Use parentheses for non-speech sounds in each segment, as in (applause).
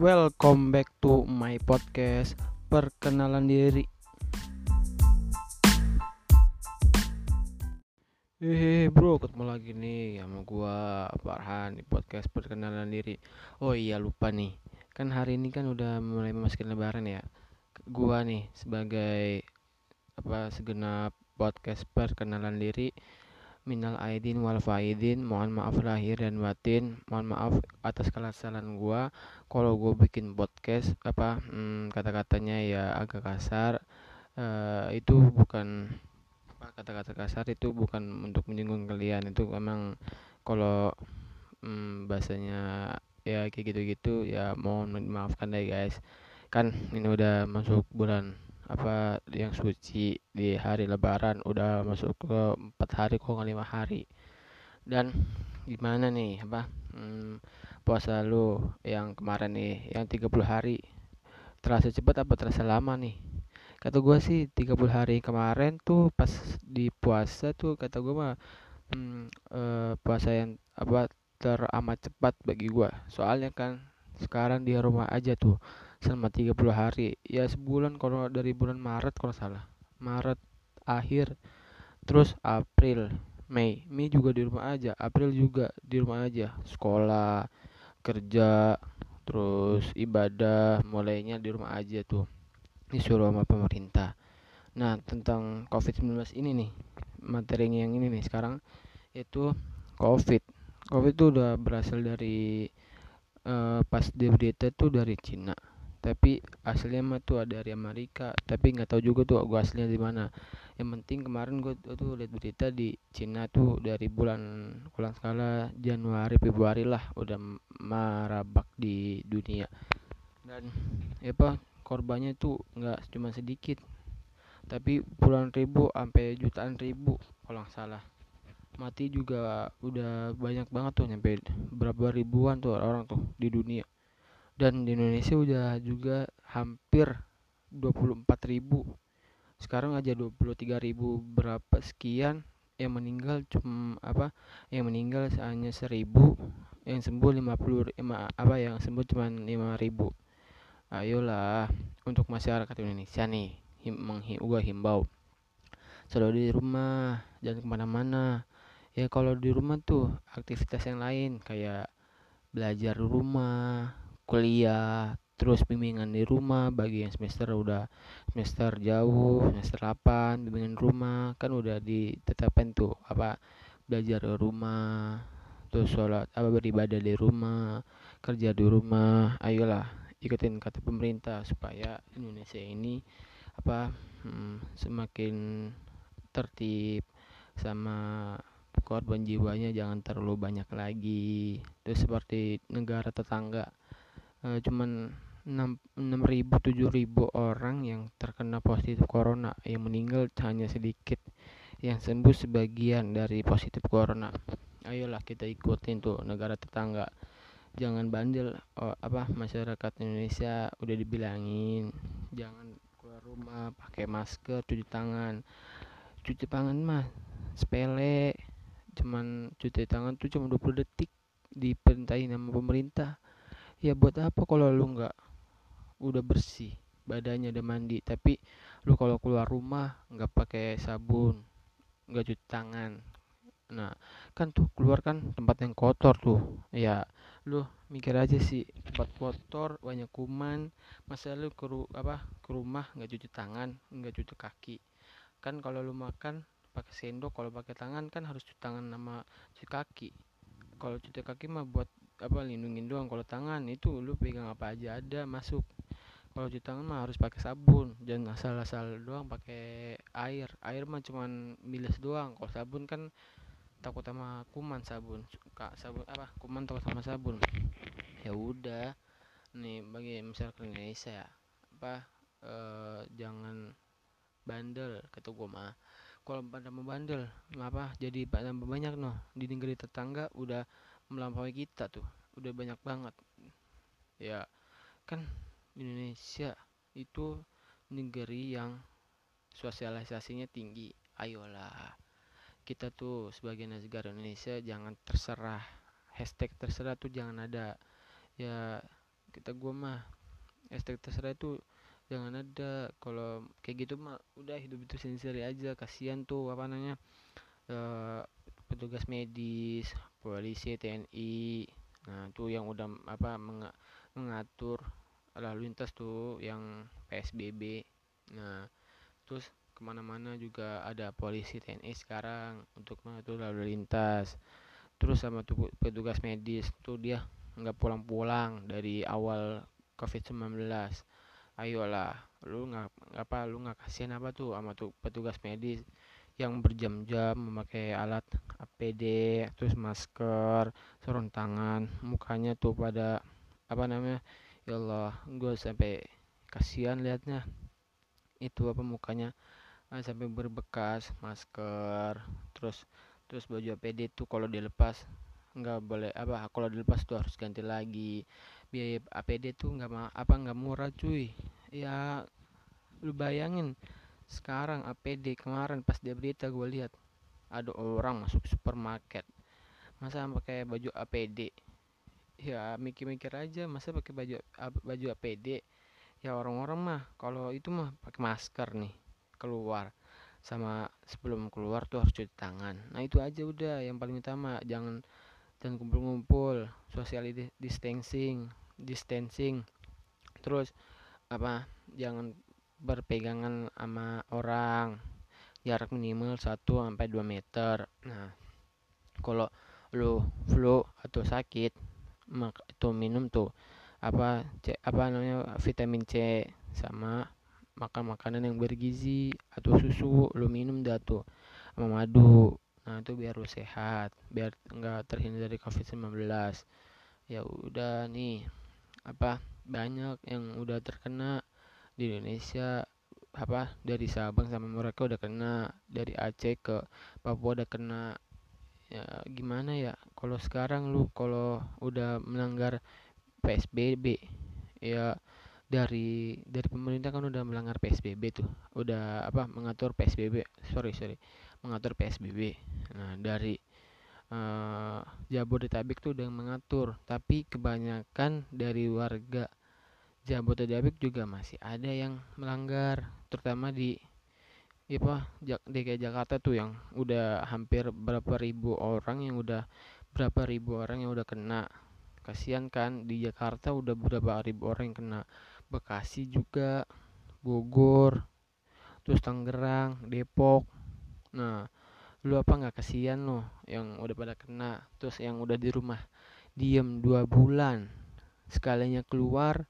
welcome back to my podcast Perkenalan diri. Hehehe bro, ketemu lagi nih sama gua Farhan di podcast Perkenalan diri. Oh iya lupa nih, kan hari ini kan udah mulai memasuki lebaran ya. Gua nih sebagai apa segenap podcast Perkenalan diri Minal aidin wal faidin. Mohon maaf lahir dan batin. Mohon maaf atas kesalahan gua. Kalau gua bikin podcast apa hmm, kata-katanya ya agak kasar. Uh, Itu bukan kata-kata kasar itu bukan untuk menyinggung kalian. Itu emang kalau hmm, bahasanya ya kayak gitu-gitu ya mohon dimaafkan deh guys. Kan ini udah masuk bulan apa yang suci di hari lebaran udah masuk ke empat hari kok nggak lima hari? Dan gimana nih apa hmm, puasa lu yang kemarin nih yang 30 hari terasa cepat apa terasa lama nih? Kata gue sih 30 hari kemarin tuh pas di puasa tuh kata gue mah hmm, uh, puasa yang apa teramat cepat bagi gue soalnya kan sekarang di rumah aja tuh selama 30 hari ya sebulan kalau dari bulan Maret kalau salah Maret akhir terus April Mei Mei juga di rumah aja April juga di rumah aja sekolah kerja terus ibadah mulainya di rumah aja tuh disuruh sama pemerintah. Nah, tentang COVID-19 ini nih, materinya yang ini nih sekarang itu COVID. COVID itu udah berasal dari uh, pas di berita itu dari Cina. Tapi aslinya mah tuh dari Amerika, tapi nggak tahu juga tuh gua aslinya di mana. Yang penting kemarin gua tuh lihat berita di Cina tuh dari bulan bulan skala Januari Februari lah udah marabak di dunia. Dan ya apa korbannya itu nggak cuma sedikit tapi puluhan ribu sampai jutaan ribu kalau nggak salah mati juga udah banyak banget tuh nyampe berapa ribuan tuh orang tuh di dunia dan di Indonesia udah juga hampir 24 ribu. Sekarang aja 23 ribu berapa sekian yang meninggal cuma apa yang meninggal hanya seribu yang sembuh 50 apa yang sembuh cuma 5 ribu. Ayolah untuk masyarakat Indonesia nih him, gua himbau. Selalu di rumah jangan ke mana-mana. Ya kalau di rumah tuh aktivitas yang lain kayak belajar rumah kuliah terus bimbingan di rumah bagi yang semester udah semester jauh semester 8 bimbingan rumah kan udah ditetapkan tuh apa belajar di rumah terus sholat apa beribadah di rumah kerja di rumah ayolah ikutin kata pemerintah supaya Indonesia ini apa hmm, semakin tertib sama korban jiwanya jangan terlalu banyak lagi. Terus seperti negara tetangga e, cuman 6 ribu 7 ribu orang yang terkena positif corona. Yang meninggal hanya sedikit yang sembuh sebagian dari positif corona. Ayolah kita ikutin tuh negara tetangga. Jangan bandel oh, apa masyarakat Indonesia udah dibilangin. Jangan keluar rumah pakai masker cuci tangan. Cuci tangan mah sepele. Cuman cuci tangan tuh cuma 20 detik. Diperintahin sama pemerintah ya buat apa kalau lu nggak udah bersih badannya udah mandi? Tapi lu kalau keluar rumah nggak pakai sabun nggak cuci tangan. Nah kan tuh keluar kan tempat yang kotor tuh. Ya lu mikir aja sih tempat kotor banyak kuman masa lu ke apa ke rumah nggak cuci tangan nggak cuci kaki? Kan kalau lu makan pakai sendok kalau pakai tangan kan harus cuci tangan sama cuci kaki. Kalau cuci kaki mah buat apa lindungin doang. Kalau tangan itu lu pegang apa aja ada masuk. Kalau cuci tangan mah harus pakai sabun. Jangan asal-asal doang pakai air. Air mah cuman miles doang. Kalau sabun kan takut sama kuman sabun. Suka sabun apa kuman takut sama sabun. Ya udah. Nih bagi misalkan Indonesia ya apa e, jangan bandel. Kata gua mah kalau pada mau bandel apa jadi tambah banyak noh. Di negeri tetangga udah melampaui kita tuh. Udah banyak banget. Ya kan Indonesia itu negeri yang sosialisasinya tinggi. Ayolah kita tuh sebagai negara Indonesia jangan terserah. Hashtag terserah tuh jangan ada. Ya kita gua mah hashtag terserah itu jangan ada. Kalau kayak gitu mah udah hidup itu sendiri aja. Kasihan tuh apa namanya uh, petugas medis polisi TNI nah tuh yang udah apa meng mengatur lalu lintas tuh yang PSBB nah terus ke mana-mana juga ada polisi TNI sekarang untuk mengatur lalu lintas. Terus sama tuh petugas medis tuh dia nggak pulang-pulang dari awal COVID-19 ayolah lu nggak apa lu nggak kasihan apa tuh sama tuh petugas medis yang berjam-jam memakai alat APD terus masker sarung tangan mukanya tuh pada apa namanya ya Allah gue sampai kasihan liatnya. Itu apa mukanya ah, sampai berbekas masker terus terus baju APD tuh kalau dilepas nggak boleh apa kalau dilepas tuh harus ganti lagi. Biaya APD tuh nggak apa nggak murah cuy. Ya lu bayangin sekarang APD kemarin pas dia berita gue lihat ada orang masuk supermarket. Masa pakai baju APD ya mikir-mikir aja masa pakai baju baju APD ya orang-orang mah kalau itu mah pakai masker nih keluar. Sama sebelum keluar tuh harus cuci tangan. Nah itu aja udah yang paling utama. Jangan dan kumpul-kumpul social distancing distancing. Terus apa jangan berpegangan sama orang. Jarak minimal 1 sampai 2 meter. Nah kalau lu flu atau sakit mak itu minum tuh apa C, apa namanya vitamin C sama makan makanan yang bergizi atau susu lu minum dah tuh sama madu. Nah itu biar lu sehat biar enggak terhindar dari covid 19 ya udah nih apa banyak yang udah terkena di Indonesia apa dari Sabang sampai mereka udah kena dari Aceh ke Papua udah kena. Ya gimana ya kalau sekarang lu kalau udah melanggar PSBB ya dari dari pemerintah kan udah melanggar PSBB tuh udah apa mengatur PSBB sorry sorry mengatur PSBB nah dari uh, Jabodetabek tuh udah mengatur tapi kebanyakan dari warga Jabodetabek juga masih ada yang melanggar terutama di apa DKI Jakarta tuh yang udah hampir berapa ribu orang yang udah berapa ribu orang yang udah kena. Kasihan kan di Jakarta udah berapa ribu orang yang kena. Bekasi juga Bogor terus Tangerang Depok. Nah lu apa nggak kasihan lo yang udah pada kena terus yang udah di rumah diem dua bulan sekalinya keluar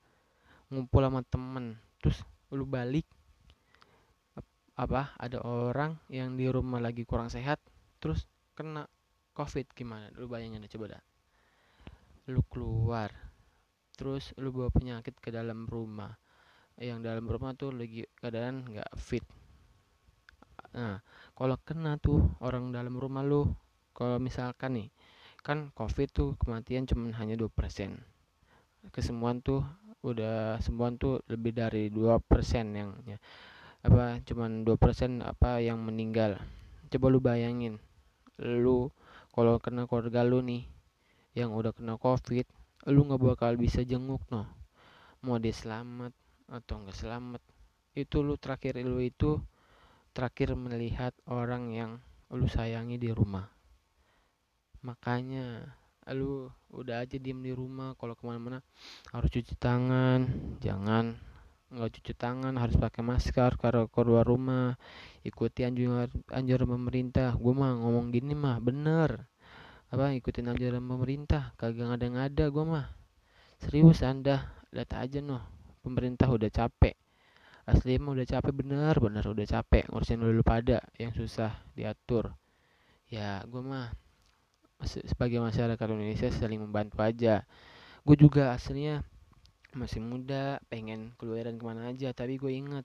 ngumpul sama temen. Terus lu balik apa ada orang yang di rumah lagi kurang sehat terus kena covid gimana? Lu bayangin coba dah lu keluar terus lu bawa penyakit ke dalam rumah. Yang dalam rumah tuh lagi keadaan nggak fit. Nah, kalau kena tuh orang dalam rumah lu, kalau misalkan nih, kan COVID tuh kematian cuma hanya 2%. Kesembuhan tuh udah sembuhan tuh lebih dari 2% yang ya, apa cuman 2% apa yang meninggal. Coba lu bayangin, lu kalau kena keluarga lu nih yang udah kena COVID, lu nggak bakal bisa jenguk noh. Mau dia selamat atau nggak selamat. Itu lu terakhir lu itu terakhir melihat orang yang lu sayangi di rumah makanya lu udah aja diem di rumah kalau ke mana-mana harus cuci tangan. Jangan nggak cuci tangan harus pakai masker kalau keluar rumah. Ikuti anjuran anjuran pemerintah. Gue mah ngomong gini mah bener. Apa ikutin anjuran pemerintah. Kagak ngada-ngada gue mah. Serius anda. Lihat aja noh pemerintah udah capek. Asli emang udah capek bener bener udah capek. Ngurusin dulu pada yang susah diatur. Ya gue mah sebagai masyarakat Indonesia saling membantu aja. Gue juga aslinya masih muda pengen keluaran ke mana aja tapi gue inget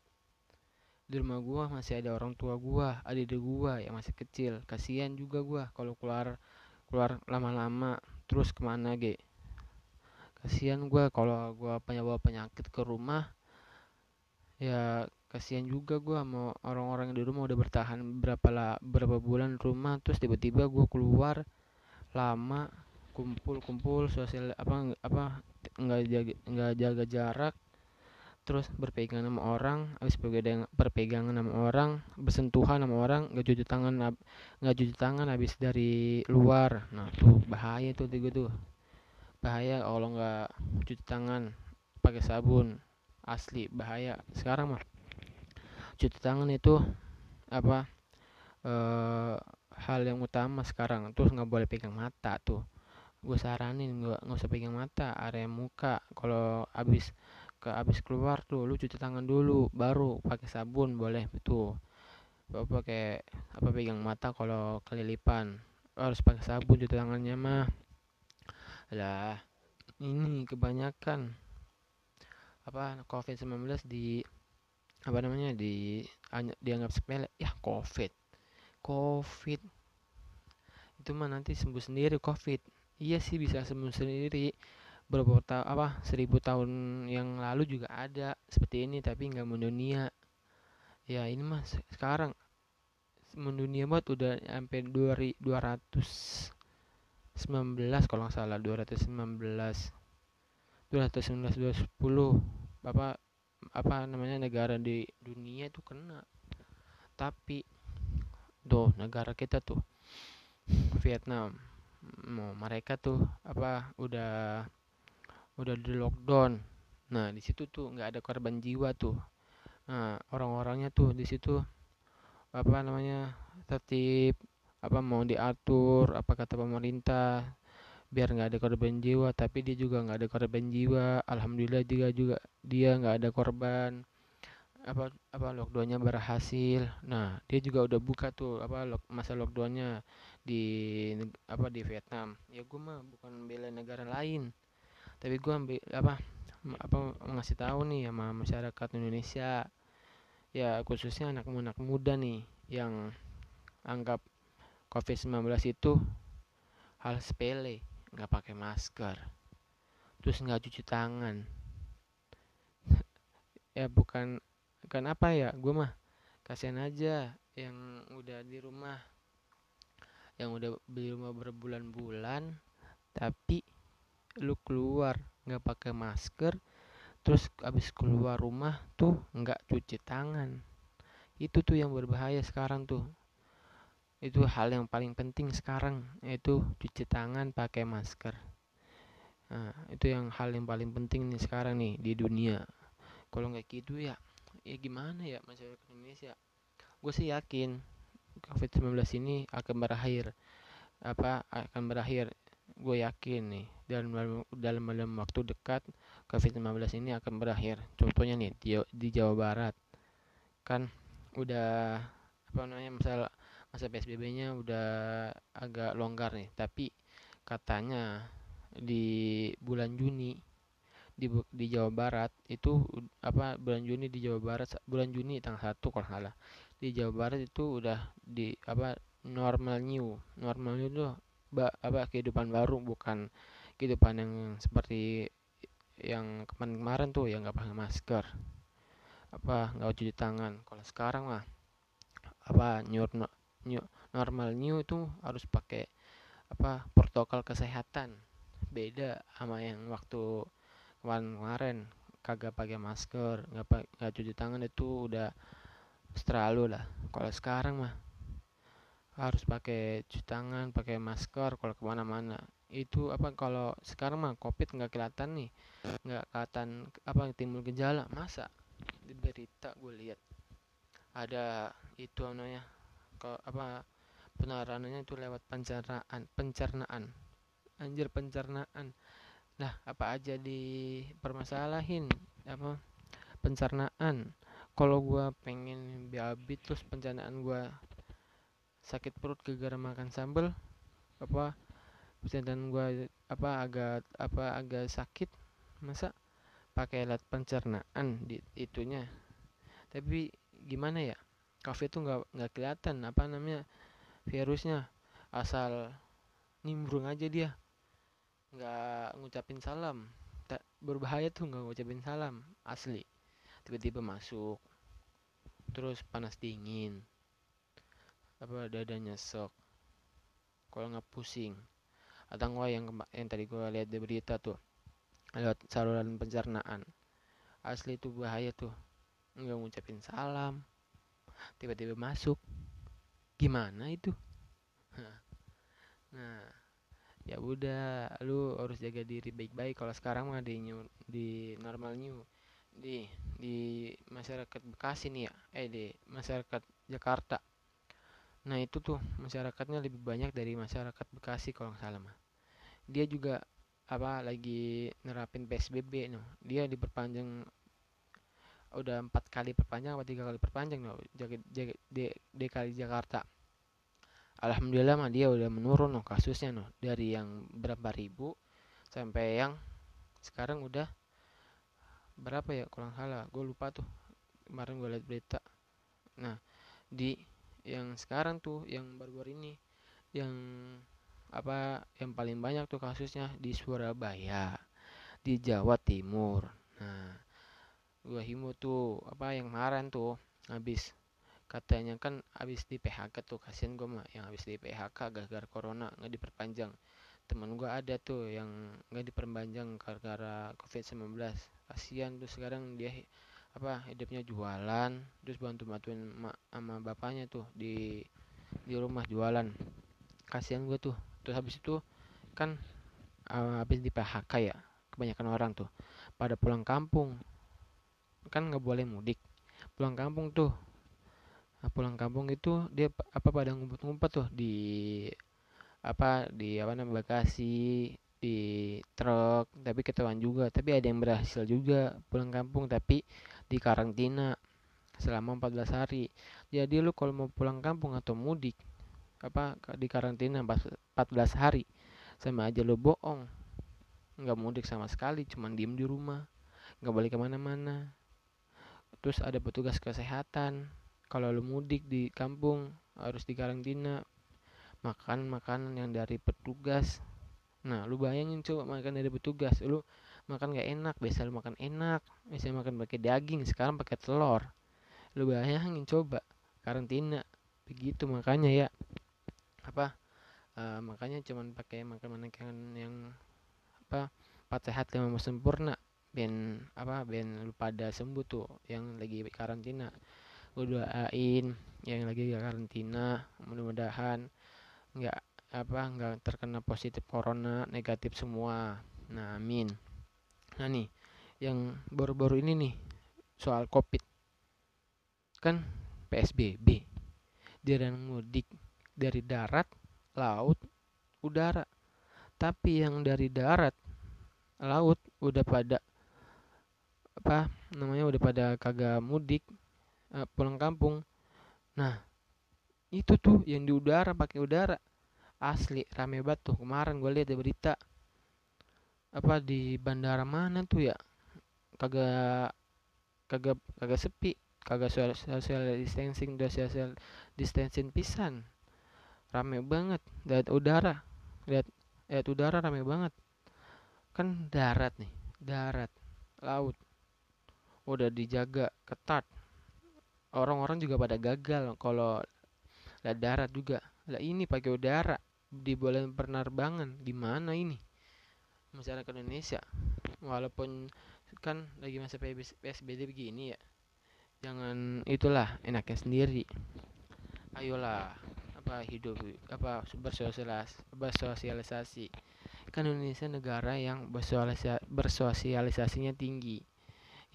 di rumah gue masih ada orang tua gue adik gue yang masih kecil. Kasihan juga gue kalau keluar keluar lama-lama terus ke mana ge. Kasihan gue kalau gue punya bawa penyakit ke rumah ya kasihan juga gue sama orang-orang di rumah udah bertahan berapa lah berapa bulan rumah terus tiba-tiba gue keluar lama kumpul kumpul sosial apa apa nggak jaga nggak jaga jarak terus berpegangan sama orang habis berpegangan berpegangan sama orang bersentuhan sama orang nggak cuci tangan nggak cuci tangan habis dari luar. Nah tuh bahaya tuh tiga tuh. Bahaya kalau nggak cuci tangan pakai sabun. Asli bahaya. Sekarang mah cuci tangan itu apa eh, hal yang utama sekarang terus nggak boleh pegang mata tuh. Gue saranin nggak nggak usah pegang mata area muka. Kalau habis ke habis keluar tuh lu cuci tangan dulu baru pakai sabun boleh tuh apa pakai apa pegang mata kalau kelilipan. Harus pakai sabun cuci tangannya mah. Lah ini kebanyakan apa covid 19 di apa namanya di dianggap sepele. Ya covid covid. Itu mah nanti sembuh sendiri covid. Iya sih bisa sembuh sendiri. Beberapa tahun apa seribu tahun yang lalu juga ada seperti ini tapi nggak mendunia. Ya ini mas sekarang mendunia banget udah sampai dua dua ratus sembilan belas kalau nggak salah dua ratus sembilan belas. dua ratus sembilan belas dua sepuluh. Apa apa namanya negara di dunia itu kena. Tapi tuh negara kita tuh. Vietnam. Mau mereka tuh apa udah udah di lockdown. Nah di situ tuh nggak ada korban jiwa tuh. Nah orang-orangnya tuh di situ apa namanya tertib apa mau diatur apa kata pemerintah biar nggak ada korban jiwa. Tapi dia juga nggak ada korban jiwa. Alhamdulillah juga juga dia nggak ada korban apa apa lockdownnya berhasil. Nah dia juga udah buka tuh apa masa lockdownnya di apa di Vietnam. Ya gue mah bukan bela negara lain. Tapi gue ambil apa apa ngasih tahu nih sama masyarakat Indonesia. Ya khususnya anak-anak muda nih yang anggap COVID-19 itu hal sepele. Nggak pakai masker. Terus nggak cuci tangan. (laughs) Ya bukan bukan apa ya gue mah kasihan aja yang udah di rumah. Yang udah di rumah berbulan-bulan tapi lu keluar nggak pakai masker terus abis keluar rumah tuh nggak cuci tangan. Itu tuh yang berbahaya sekarang tuh. Itu hal yang paling penting sekarang yaitu cuci tangan pakai masker. Nah itu yang hal yang paling penting nih sekarang nih di dunia. Kalau nggak gitu ya ya gimana ya masyarakat Indonesia? Gue sih yakin COVID-19 ini akan berakhir apa akan berakhir gue yakin nih. Dalam dalam dalam waktu dekat COVID-19 ini akan berakhir. Contohnya nih di, di Jawa Barat. Kan udah apa namanya masalah masa PSBB-nya udah agak longgar nih, tapi katanya di bulan Juni di di Jawa Barat itu apa bulan Juni di Jawa Barat bulan Juni tanggal 1 kalau salah. Di Jawa Barat itu udah di apa normal new. Normal new tuh apa kehidupan baru bukan kehidupan yang seperti yang kemarin-kemarin tuh yang nggak pakai masker apa nggak cuci tangan. Kalau sekarang mah apa new, new normal new itu harus pakai apa protokol kesehatan. Beda sama yang waktu kemarin-kemarin kagak pakai masker nggak nggak cuci tangan itu udah terlalu lah. Kalau sekarang mah harus pakai cuci tangan pakai masker kalau ke mana-mana. Itu apa kalau sekarang mah covid nggak kelihatan nih nggak kelihatan apa timbul gejala. Masa? Di berita gue lihat ada itu namanya ke apa penaraannya itu lewat pencernaan pencernaan. Anjir pencernaan lah apa aja di permasalahin apa? Pencernaan. Kalau gue pengen BAB terus pencernaan gue sakit perut gara-gara makan sambel apa? Dan gue apa agak apa agak sakit masa pakai alat pencernaan di itunya? Tapi gimana ya? Kafe tuh nggak nggak kelihatan apa namanya virusnya. Asal nimbrung aja dia nggak ngucapin salam. Tak berbahaya tuh nggak ngucapin salam asli. Tiba-tiba masuk terus panas dingin. Apa dadanya sok kalau nggak pusing. Atau enggak yang yang tadi gue lihat di berita tuh lewat saluran pencernaan. Asli itu bahaya tuh nggak ngucapin salam. Tiba-tiba masuk. Gimana itu? (laughs) Nah ya udah lu harus jaga diri baik-baik. Kalau sekarang mah di new, di normal new di di masyarakat Bekasi nih ya eh di masyarakat Jakarta. Nah itu tuh masyarakatnya lebih banyak dari masyarakat Bekasi kalau nggak salah mah. Dia juga apa lagi nerapin PSBB no dia diperpanjang udah empat kali perpanjang atau tiga kali perpanjang no jaga, jaga, di, di kali Jakarta alhamdulillah mah dia udah menurun loh kasusnya loh dari yang berapa ribu sampai yang sekarang udah berapa ya kurang salah. Gue lupa tuh. Kemarin gue lihat berita. Nah di yang sekarang tuh yang baru-baru ini yang apa yang paling banyak tuh kasusnya di Surabaya di Jawa Timur. Nah gue himu tuh apa yang kemarin tuh habis katanya kan habis di PHK tuh kasihan gue mah yang habis di PHK gara-gara corona nggak diperpanjang. Teman gue ada tuh yang nggak diperpanjang gara-gara covid 19 kasihan tuh sekarang dia apa hidupnya jualan terus bantu bantuin mak sama bapaknya tuh di di rumah jualan. Kasihan gue tuh. Terus habis itu kan uh, habis di PHK ya kebanyakan orang tuh pada pulang kampung. Kan nggak boleh mudik. Pulang kampung tuh nah, pulang kampung itu dia apa pada ngumpet-ngumpet tuh di apa di apa namanya Bekasi di truk tapi ketahuan juga tapi ada yang berhasil juga pulang kampung tapi di karantina selama 14 hari. Jadi lu kalau mau pulang kampung atau mudik apa di karantina 14 hari sama aja lu bohong. Nggak mudik sama sekali cuman diem di rumah nggak boleh ke mana-mana. Terus ada petugas kesehatan kalau lu mudik di kampung harus dikarantina makan makanan yang dari petugas. Nah lu bayangin coba makan dari petugas lu makan gak enak biasa lu makan enak biasa makan pakai daging sekarang pakai telur. Lu bayangin coba karantina begitu makanya ya. Apa uh, makanya cuman pakai makan makanan yang apa empat sehat lima sempurna. Ben apa ben lu pada sembuh tuh yang lagi karantina gue doain yang lagi karantina mudah-mudahan nggak apa nggak terkena positif corona negatif semua. Nah amin. Nah nih yang baru-baru ini nih soal covid. Kan psbb jarang mudik dari darat laut udara. Tapi yang dari darat laut udah pada apa namanya udah pada kagak mudik uh, pulang kampung. Nah itu tuh yang di udara pakai udara. Asli rame banget tuh. Kemarin gue lihat di berita. Apa di bandara mana tuh ya? Kagak kagak kagak sepi. Kagak social distancing udah social distancing pisan. Rame banget. Lihat udara. Lihat lihat udara rame banget. Kan darat nih. Darat. Laut. Udah dijaga ketat orang-orang juga pada gagal kalau lihat darat juga. Lah ini pakai udara dibolehin penerbangan. Gimana ini? Masyarakat Indonesia walaupun kan lagi masa PSBB begini ya jangan itulah enaknya sendiri. Ayolah apa hidup apa bersosialis bersosialisasi. Kan Indonesia negara yang bersosialisasinya tinggi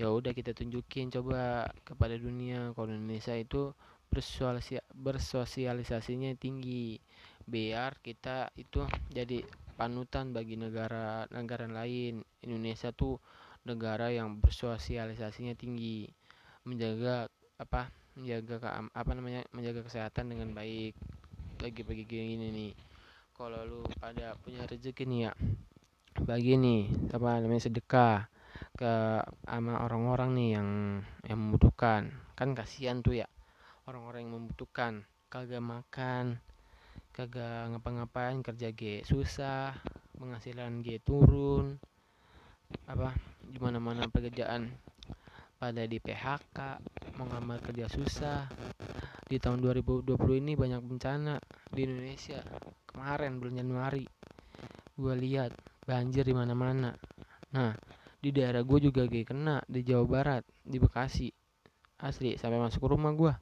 ya udah kita tunjukin coba kepada dunia. Kalau Indonesia itu bersosialisasinya tinggi biar kita itu jadi panutan bagi negara-negara lain. Indonesia tuh negara yang bersosialisasinya tinggi menjaga apa menjaga apa namanya menjaga kesehatan dengan baik. Lagi bagi gini nih kalau lu pada punya rezeki nih ya bagi nih apa namanya sedekah ke sama orang-orang nih yang yang membutuhkan. Kan kasihan tuh ya orang-orang yang membutuhkan. Kagak makan kagak ngapa-ngapain kerja G susah penghasilan G turun apa gimana mana pekerjaan pada di PHK mau ngambil kerja susah. Di tahun 2020 ini banyak bencana di Indonesia. Kemarin bulan Januari gue lihat banjir di mana-mana. Nah di daerah gue juga gak kena di Jawa Barat di Bekasi. Asli sampai masuk rumah gue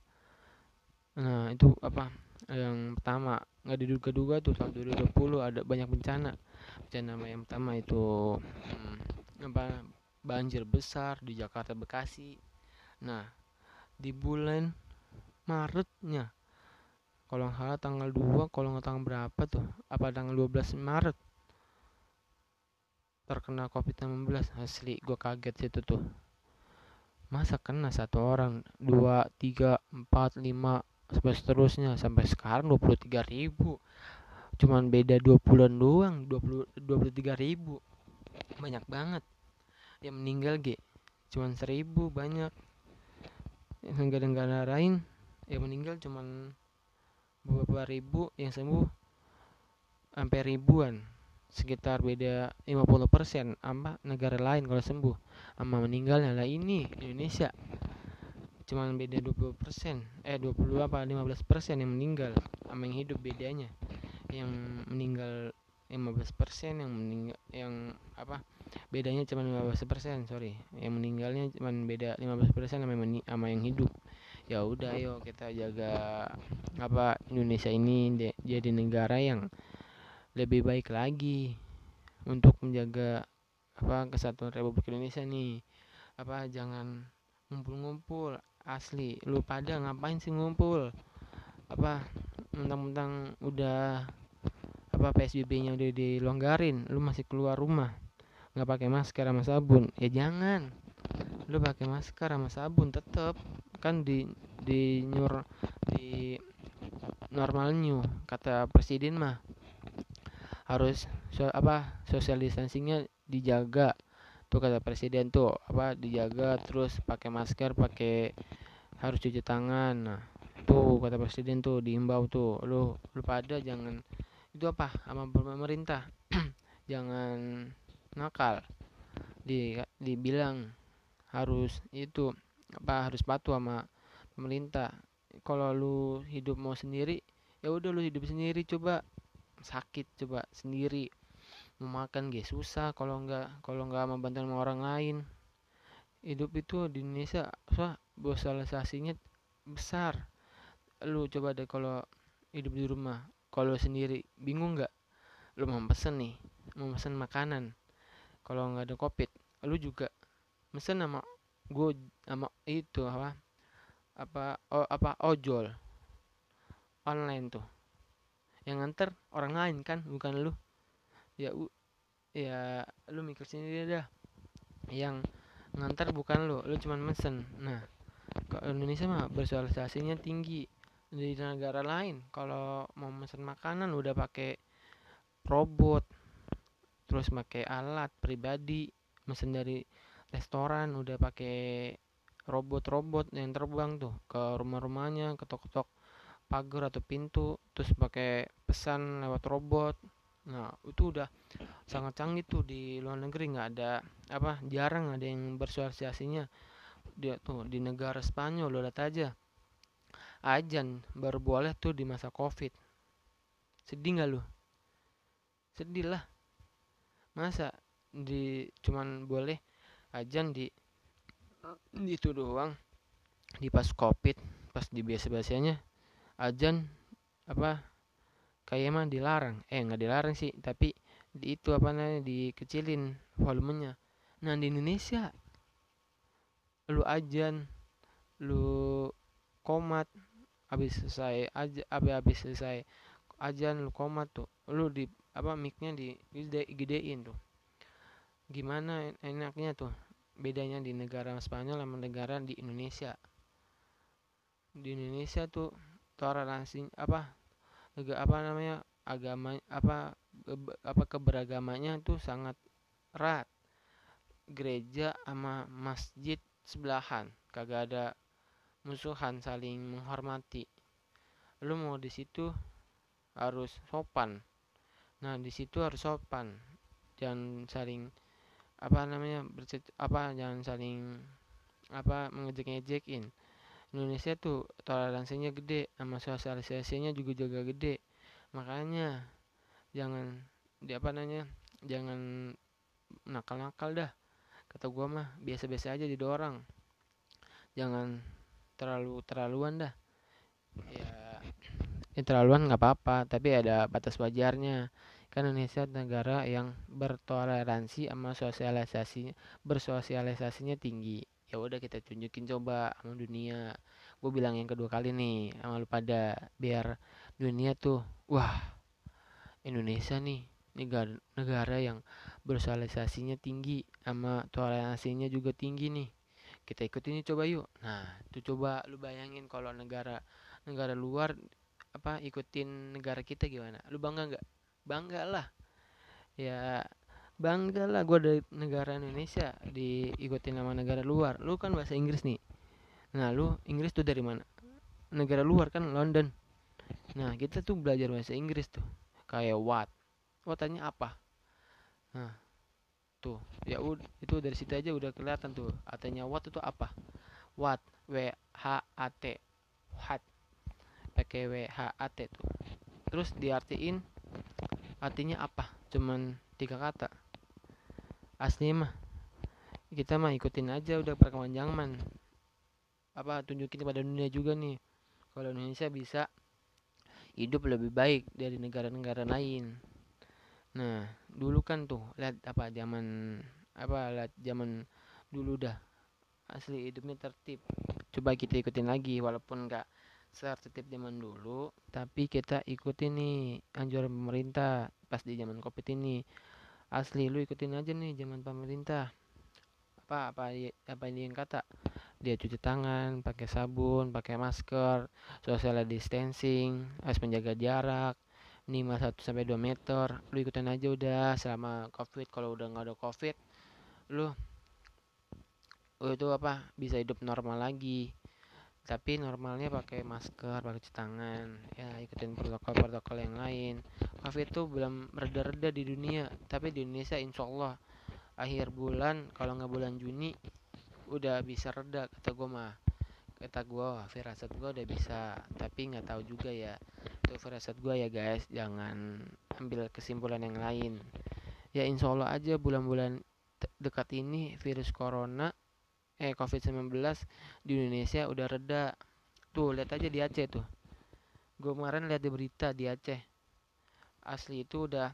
nah itu apa yang pertama. Nggak diduga-duga tuh tahun 2020 ada banyak bencana. Bencana yang pertama itu hmm, apa banjir besar di Jakarta Bekasi. Nah di bulan Maretnya kalau nggak salah tanggal 2 kalau nggak tanggal berapa tuh apa tanggal 12 Maret terkena COVID-19 asli gue kaget situ tuh. Masa kena satu orang? Dua tiga empat lima sampai seterusnya. Sampai sekarang 23 ribu. Cuman beda dua bulan doang 20 23 ribu. Banyak banget yang meninggal ge cuman seribu banyak. Yang negara-negara lain yang meninggal cuman beberapa ribu yang sembuh sampai ribuan sekitar beda 50% sama negara lain kalau sembuh. Sama meninggalnya. Lah ini Indonesia cuman beda 20% eh 20 apa 15% yang meninggal sama yang hidup bedanya. Yang meninggal 15% yang meninggal yang apa bedanya cuma 15% sorry. Yang meninggalnya cuma beda 15% sama yang, sama yang hidup. Ya udah ayo kita jaga apa Indonesia ini jadi negara yang lebih baik lagi untuk menjaga apa kesatuan Republik Indonesia nih. Apa jangan ngumpul-ngumpul asli. Lu pada ngapain sih ngumpul? Apa mentang-mentang udah apa PSBB-nya udah dilonggarin lu masih keluar rumah. Nggak pakai masker sama sabun. Ya jangan. Lu pakai masker sama sabun tetep. Kan di di nyur di normal new kata presiden mah harus so, apa social distancingnya dijaga. Tuh kata presiden tuh apa dijaga terus pakai masker pakai harus cuci tangan. Nah tuh kata presiden tuh diimbau tuh lu lu pada jangan itu apa sama pemerintah (clears throat) jangan nakal. Di dibilang harus itu apa harus patuh sama pemerintah. Kalau lu hidup mau sendiri ya udah lu hidup sendiri coba sakit coba sendiri. Mau makan gak susah kalau nggak kalau nggak mau bantuan sama orang lain. Hidup itu di Indonesia wah sosialisasinya besar. Lu coba deh kalau hidup di rumah kalau sendiri bingung nggak? Lu mau pesen nih mau pesen makanan kalau nggak ada covid lu juga pesen sama gue sama itu apa apa oh, apa ojol. Online tuh yang nganter orang lain kan bukan lu. Ya u ya lu mikir sendiri dah. Yang nganter bukan lu lu cuman mesen. Nah kalau Indonesia mah bersosialisasinya tinggi di negara lain. Kalau mau mesen makanan udah pakai robot terus pakai alat pribadi mesen dari restoran udah pakai robot-robot yang terbang tuh ke rumah-rumahnya ketok-ketok pagar atau pintu terus pakai pesan lewat robot. Nah itu udah sangat canggih tuh di luar negeri. Nggak ada apa jarang ada yang bersosialisasinya dia tuh di negara Spanyol lo lihat aja. Ajan baru boleh tuh di masa covid. Sedih nggak lu? Sedih lah. Masa di cuman boleh ajan di itu doang. Di pas covid pas di biasa biasanya ajan apa kayak emang dilarang. Eh nggak dilarang sih tapi di itu apa namanya dikecilin volumenya. Nah di Indonesia lu ajan lu komat habis selesai aja habis habis selesai ajan lu komat tuh lu di apa micnya di gede, gedein tuh. Gimana enaknya tuh? Bedanya di negara Spanyol sama negara di Indonesia. Di Indonesia tuh toleransi apa apa namanya agama apa apa keberagamannya itu sangat erat. Gereja sama masjid sebelahan kagak ada musuhan saling menghormati. Lu mau di situ harus sopan. Nah di situ harus sopan. Jangan saling apa namanya bercet apa jangan saling apa mengejek-ngejekin Indonesia tuh toleransinya gede sama sosialisasinya juga jaga gede. Makanya jangan di apa namanya jangan nakal-nakal dah. Kata gua mah biasa-biasa aja didorong jangan terlalu terlaluan dah. Ya ini terlaluan nggak apa-apa tapi ada batas wajarnya. Kan Indonesia negara yang bertoleransi sama sosialisasi bersosialisasinya tinggi ya udah kita tunjukin coba sama dunia. Gue bilang yang kedua kali nih sama lu pada biar dunia tuh wah Indonesia nih negara negara yang bersosialisasinya tinggi sama toleransinya juga tinggi nih. Kita ikut ini coba yuk. Nah tuh coba lu bayangin kalau negara negara luar apa ikutin negara kita gimana? Lu bangga nggak? Bangga lah. Ya bangga lah gue dari negara Indonesia diikutin sama negara luar. Lu kan bahasa Inggris nih. Nah lu Inggris tuh dari mana? Negara luar kan London. Nah kita tuh belajar bahasa Inggris tuh. Kayak what? What tanya apa? Nah tuh. Ya itu dari situ aja udah kelihatan tuh. Artinya what itu apa? What? W h a t. What? Pakai WHAT tuh. Terus diartiin artinya apa? Cuman tiga kata asli mah kita mah ikutin aja udah perkembangan zaman apa tunjukin pada dunia juga nih kalau Indonesia bisa hidup lebih baik dari negara-negara lain. Nah dulu kan tuh lihat apa zaman apa lihat zaman dulu dah asli hidupnya tertib. Coba kita ikutin lagi walaupun nggak tertib zaman dulu tapi kita ikutin nih anjuran pemerintah pas di zaman covid ini asli lu ikutin aja nih zaman pemerintah. Apa apa apa yang kata? Dia cuci tangan pakai sabun pakai masker social distancing harus menjaga jarak minimal 1 sampai 2 meter. Lu ikutin aja udah selama covid kalau udah nggak ada covid lu itu apa bisa hidup normal lagi. Tapi normalnya pakai masker pakai cuci tangan. Ya ikutin protokol-protokol yang lain covid itu belum reda-reda di dunia tapi di Indonesia insya Allah akhir bulan kalau nggak bulan Juni udah bisa reda kata gue mah kata gue firasat gue udah bisa tapi nggak tahu juga ya itu firasat gue ya guys jangan ambil kesimpulan yang lain ya insya Allah aja bulan-bulan dekat ini virus corona eh COVID-19 di Indonesia udah reda. Tuh, lihat aja di Aceh tuh. Gue kemarin lihat di berita di Aceh. Asli itu udah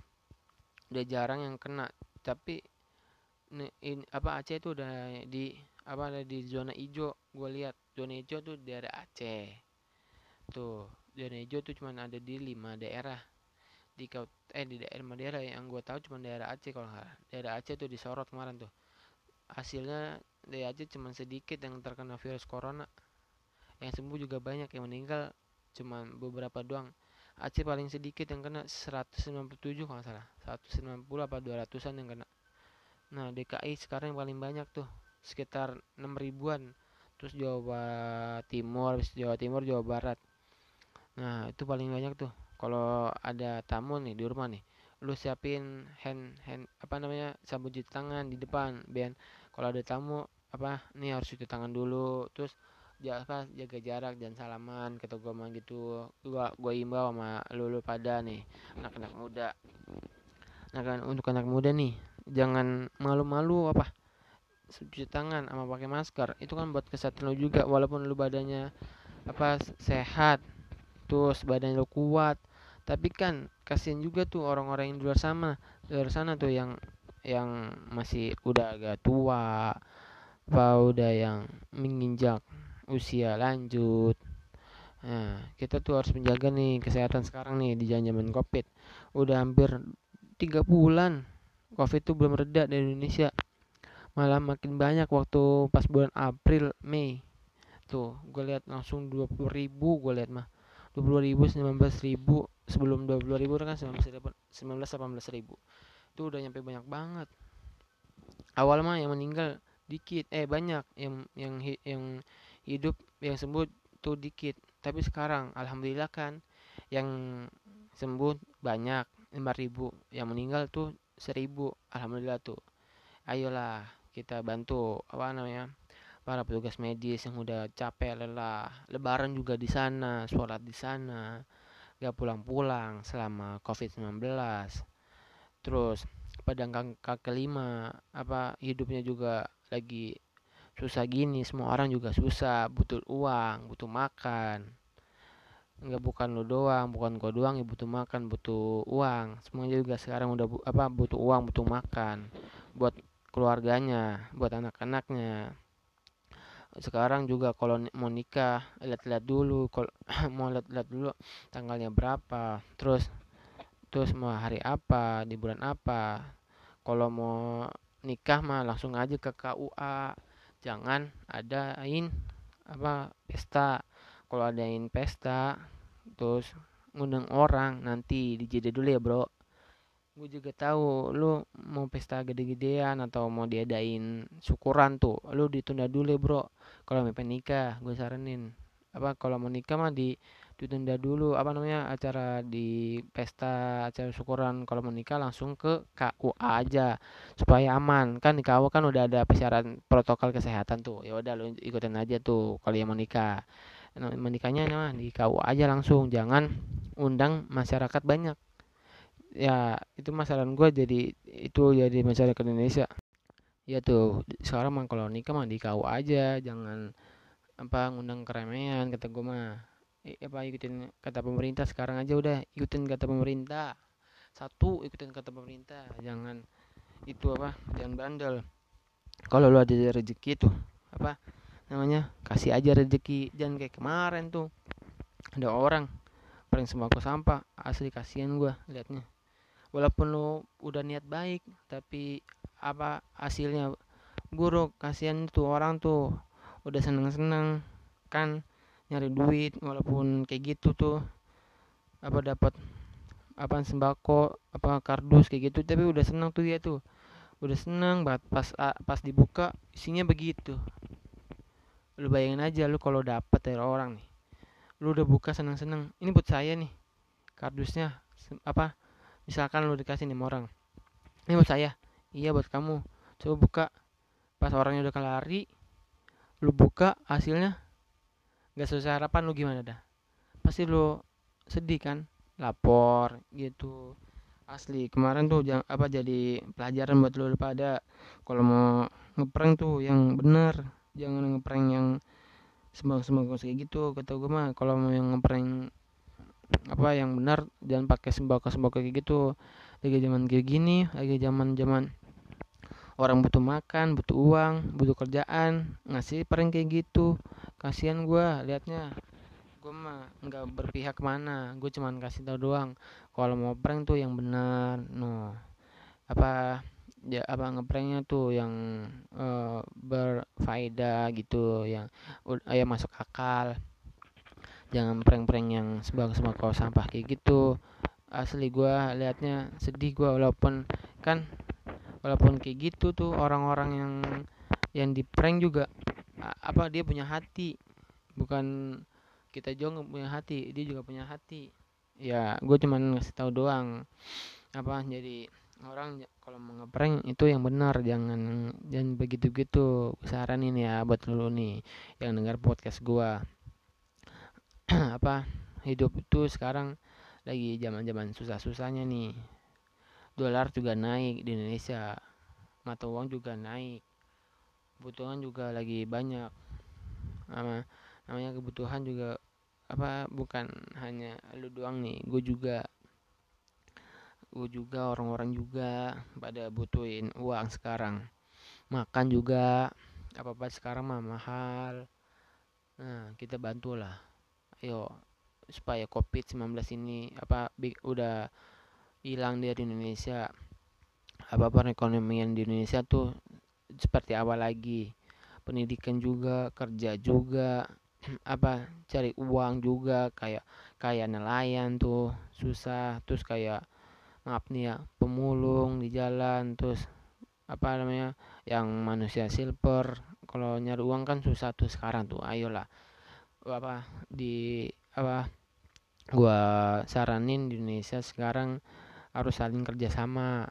udah jarang yang kena, tapi in, apa Aceh itu udah di apa ada di zona hijau. Gue lihat. Zona hijau tuh daerah Aceh. Tuh, zona hijau tuh cuma ada di lima daerah. Di eh di daerah daerah yang gue tahu cuma daerah Aceh kalau nggak daerah Aceh tuh disorot kemarin tuh. Hasilnya dia aja cuma sedikit yang terkena virus corona. Yang sembuh juga banyak yang meninggal cuma beberapa doang Aceh paling sedikit yang kena 197 kalau salah. 190 apa 200an yang kena. Nah DKI sekarang yang paling banyak tuh sekitar 6 ribuan. Terus Jawa Timur habis Jawa Timur Jawa Barat. Nah itu paling banyak tuh. Kalau ada tamu nih di rumah nih lu siapin hand hand apa namanya sabun cuci tangan di depan biar kalau ada tamu apa nih harus cuci tangan dulu. Terus apa jaga jarak dan salaman kata gue mah gitu. Gua gua imbau sama lu, lu pada nih anak-anak muda. Nah kan untuk anak muda nih jangan malu-malu apa cuci tangan sama pakai masker. Itu kan buat kesehatan lu juga walaupun lu badannya apa sehat terus badan lu kuat. Tapi kan kasihan juga tuh orang-orang yang di luar sana di luar sana tuh yang yang masih udah agak tua apa udah yang menginjak usia lanjut. Nah kita tuh harus menjaga nih kesehatan sekarang nih di zaman covid. Udah hampir tiga bulan covid tuh belum reda di Indonesia. Malah makin banyak waktu pas bulan April Mei. Tuh gue lihat langsung 20 ribu gue lihat mah. 20 ribu 19 ribu. Sebelum 20 ribu kan 19 18 ribu itu udah nyampe banyak banget. Awal mah yang meninggal dikit eh banyak. Yang yang yang hidup yang sembuh tuh dikit. Tapi sekarang alhamdulillah kan yang sembuh banyak. 5000 yang meninggal tuh 1000 alhamdulillah tuh. Ayolah kita bantu apa namanya para petugas medis yang udah capek lelah. Lebaran juga di sana sholat di sana. Gak pulang-pulang selama covid 19 terus pedangkan kaki lima apa hidupnya juga lagi susah gini semua orang juga susah butuh uang butuh makan. Nggak bukan lo doang bukan kau doang ya butuh makan butuh uang. Semuanya juga sekarang udah bu, apa butuh uang butuh makan. Buat keluarganya buat anak-anaknya. Sekarang juga kalau mau nikah lihat-lihat dulu kalau (clears throat) mau lihat-lihat dulu tanggalnya berapa. Terus terus mau hari apa di bulan apa. Kalau mau nikah mah langsung aja ke KUA jangan adain apa pesta. Kalau adain pesta terus ngundang orang nanti dijeda dulu ya bro. Gue juga tahu lu mau pesta gede-gedean atau mau diadain syukuran tuh lu ditunda dulu ya bro. Kalau mau nikah gue saranin. Apa kalau mau nikah mah di ditunda dulu apa namanya acara di pesta acara syukuran. Kalau mau nikah langsung ke KUA aja supaya aman. Kan di KUA kan udah ada persyaratan protokol kesehatan tuh. Ya udah lu ikutin aja tuh kalau yang mau nikah. Nah, menikahnya mah di KUA aja langsung. Jangan undang masyarakat banyak. Ya itu masalah gue jadi itu jadi masyarakat Indonesia. Ya tuh sekarang mah kalau nikah mah di kau aja. Jangan apa ngundang keremehan kata gue mah eh, apa ikutin kata pemerintah. Sekarang aja udah ikutin kata pemerintah. Satu ikutin kata pemerintah. Jangan itu apa jangan bandel. Kalau lu ada rezeki tuh apa namanya kasih aja rezeki. Jangan kayak kemarin tuh ada orang paling sembako sampah. Asli kasihan gua liatnya. Walaupun lo udah niat baik tapi apa hasilnya buruk. Kasihan tuh orang tuh udah seneng-seneng kan nyari duit walaupun kayak gitu tuh. Apa dapat apa sembako apa kardus kayak gitu. Tapi udah seneng tuh dia tuh. Udah seneng banget. Pas pas dibuka isinya begitu. Lu bayangin aja lu kalau dapet dari orang nih lu udah buka seneng-seneng. Ini buat saya nih kardusnya apa misalkan lu dikasih nih orang. Ini buat saya. Iya buat kamu. Coba buka. Pas orangnya udah kelari lu buka hasilnya nggak sesuai harapan lu gimana dah? Pasti lu sedih kan? Lapor gitu. Asli kemarin tuh jangan apa jadi pelajaran buat lu pada kalau mau ngeprank tuh yang bener. Jangan ngeprank yang sembang-sembang kayak gitu. Kata gue mah kalau mau yang ngeprank apa yang benar jangan pakai sembako sembako kayak gitu. Lagi zaman kayak gini lagi zaman zaman orang butuh makan butuh uang butuh kerjaan ngasih prank kayak gitu kasihan gue liatnya. Gue mah nggak berpihak mana gue cuman kasih tau doang. Kalau mau prank tuh yang benar no apa ya apa ngepranknya tuh yang uh, berfaedah gitu yang uh, ya masuk akal. Jangan prank-prank yang sembako-sembako sampah kayak gitu. Asli gue liatnya sedih gue walaupun kan walaupun kayak gitu tuh orang-orang yang yang di prank juga apa dia punya hati. Bukan kita juga punya hati dia juga punya hati. Ya gue cuman ngasih tahu doang. Apa jadi orang kalau mau ngeprank itu yang benar. Jangan jangan begitu gitu saranin ya buat lu nih yang dengar podcast gue (clears throat) apa hidup itu sekarang lagi zaman-zaman susah-susahnya nih. Dolar juga naik di Indonesia. Mata uang juga naik kebutuhan juga lagi banyak. Nama namanya kebutuhan juga apa bukan hanya lu doang nih gue juga. Gue juga orang-orang juga pada butuhin uang sekarang. Makan juga apa apa sekarang mah mahal. Nah kita bantulah. Ayo supaya covid 19 ini apa udah hilang dari Indonesia. Apa perekonomian di Indonesia tuh seperti awal lagi? Pendidikan juga kerja juga (clears throat) apa cari uang juga kayak kayak nelayan tuh susah. Terus kayak maaf nih ya pemulung di jalan. Terus apa namanya yang manusia silver. Kalau nyari uang kan susah tuh sekarang tuh ayolah apa di apa gua saranin di Indonesia sekarang harus saling kerjasama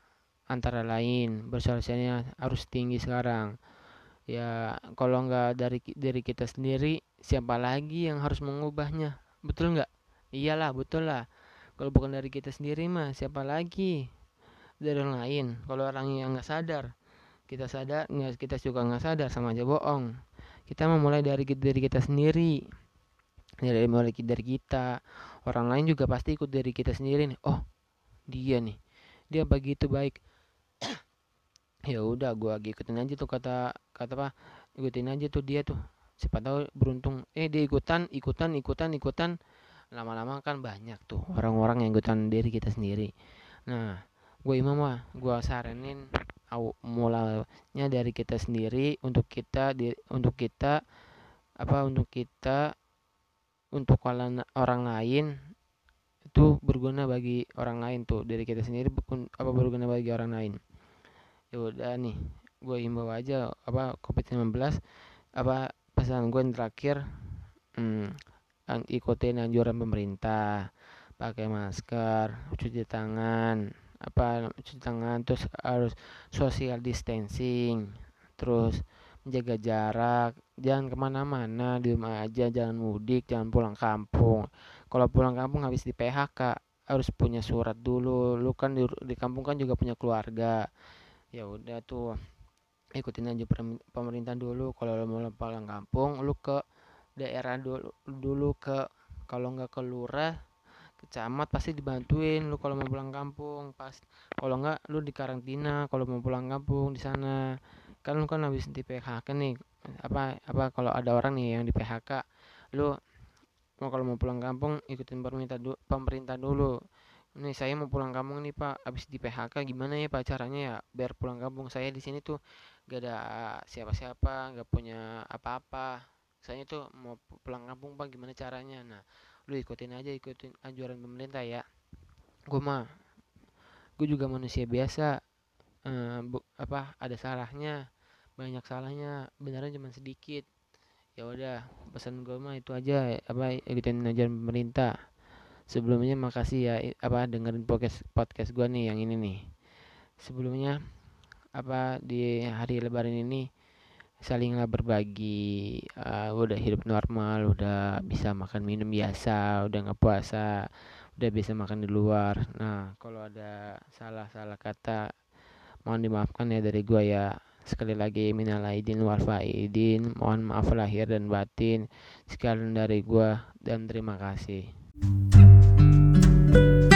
antara lain bersosialnya harus tinggi sekarang. Ya kalau nggak dari dari kita sendiri siapa lagi yang harus mengubahnya? Betul nggak? Iyalah betul lah. Kalau bukan dari kita sendiri mah siapa lagi? Dari orang lain. Kalau orang yang nggak sadar kita sadar nggak kita suka nggak sadar sama aja bohong. Kita memulai dari dari kita sendiri. Dari mulai dari kita. Orang lain juga pasti ikut dari kita sendiri nih. Oh dia nih. Dia begitu baik ya udah gua ikutin aja tuh kata kata apa ikutin aja tuh dia tuh. Siapa tahu beruntung. Eh dia ikutan ikutan ikutan ikutan. Lama-lama kan banyak tuh orang-orang yang ikutan diri kita sendiri. Nah gue imam mah gue saranin mulanya dari kita sendiri untuk kita di, untuk kita apa untuk kita untuk orang lain itu berguna bagi orang lain tuh. Dari kita sendiri apa berguna bagi orang lain ya udah nih gue imbau aja apa covid 19 apa pesan gue yang terakhir hmm, ikutin anjuran pemerintah pakai masker cuci tangan apa cuci tangan terus harus social distancing terus menjaga jarak jangan ke mana-mana di rumah aja jangan mudik jangan pulang kampung. Kalau pulang kampung habis di PHK harus punya surat dulu. Lu kan di, di kampung kan juga punya keluarga ya udah tuh ikutin aja pemerintah dulu. Kalau lu mau pulang kampung lu ke daerah dulu dulu ke kalau nggak ke lurah kecamat pasti dibantuin lu kalau mau pulang kampung. Pas kalau nggak lu di karantina kalau mau pulang kampung di sana. Kan lu kan habis di PHK nih. Apa apa kalau ada orang nih yang di PHK lu mau kalau mau pulang kampung ikutin pemerintah du pemerintah dulu nih saya mau pulang kampung nih pak. Habis di PHK gimana ya pak caranya ya? Biar pulang kampung. Saya di sini tuh gak ada siapa-siapa gak punya apa-apa. Saya tuh mau pulang kampung pak. Gimana caranya? Nah lu ikutin aja ikutin anjuran pemerintah ya. Gue mah gue juga manusia biasa. Uh, bu, apa ada salahnya banyak salahnya. Benernya cuma sedikit. Ya udah pesan gue mah itu aja apa ikutin anjuran pemerintah sebelumnya makasih ya apa dengerin podcast podcast gue nih yang ini nih. Sebelumnya apa di hari lebaran ini salinglah berbagi uh, udah hidup normal udah bisa makan minum biasa udah nggak puasa udah bisa makan di luar. Nah kalau ada salah-salah kata mohon dimaafkan ya dari gua ya. Sekali lagi minal aidin wal faidin. Mohon maaf lahir dan batin sekalian dari gua dan terima kasih Bye.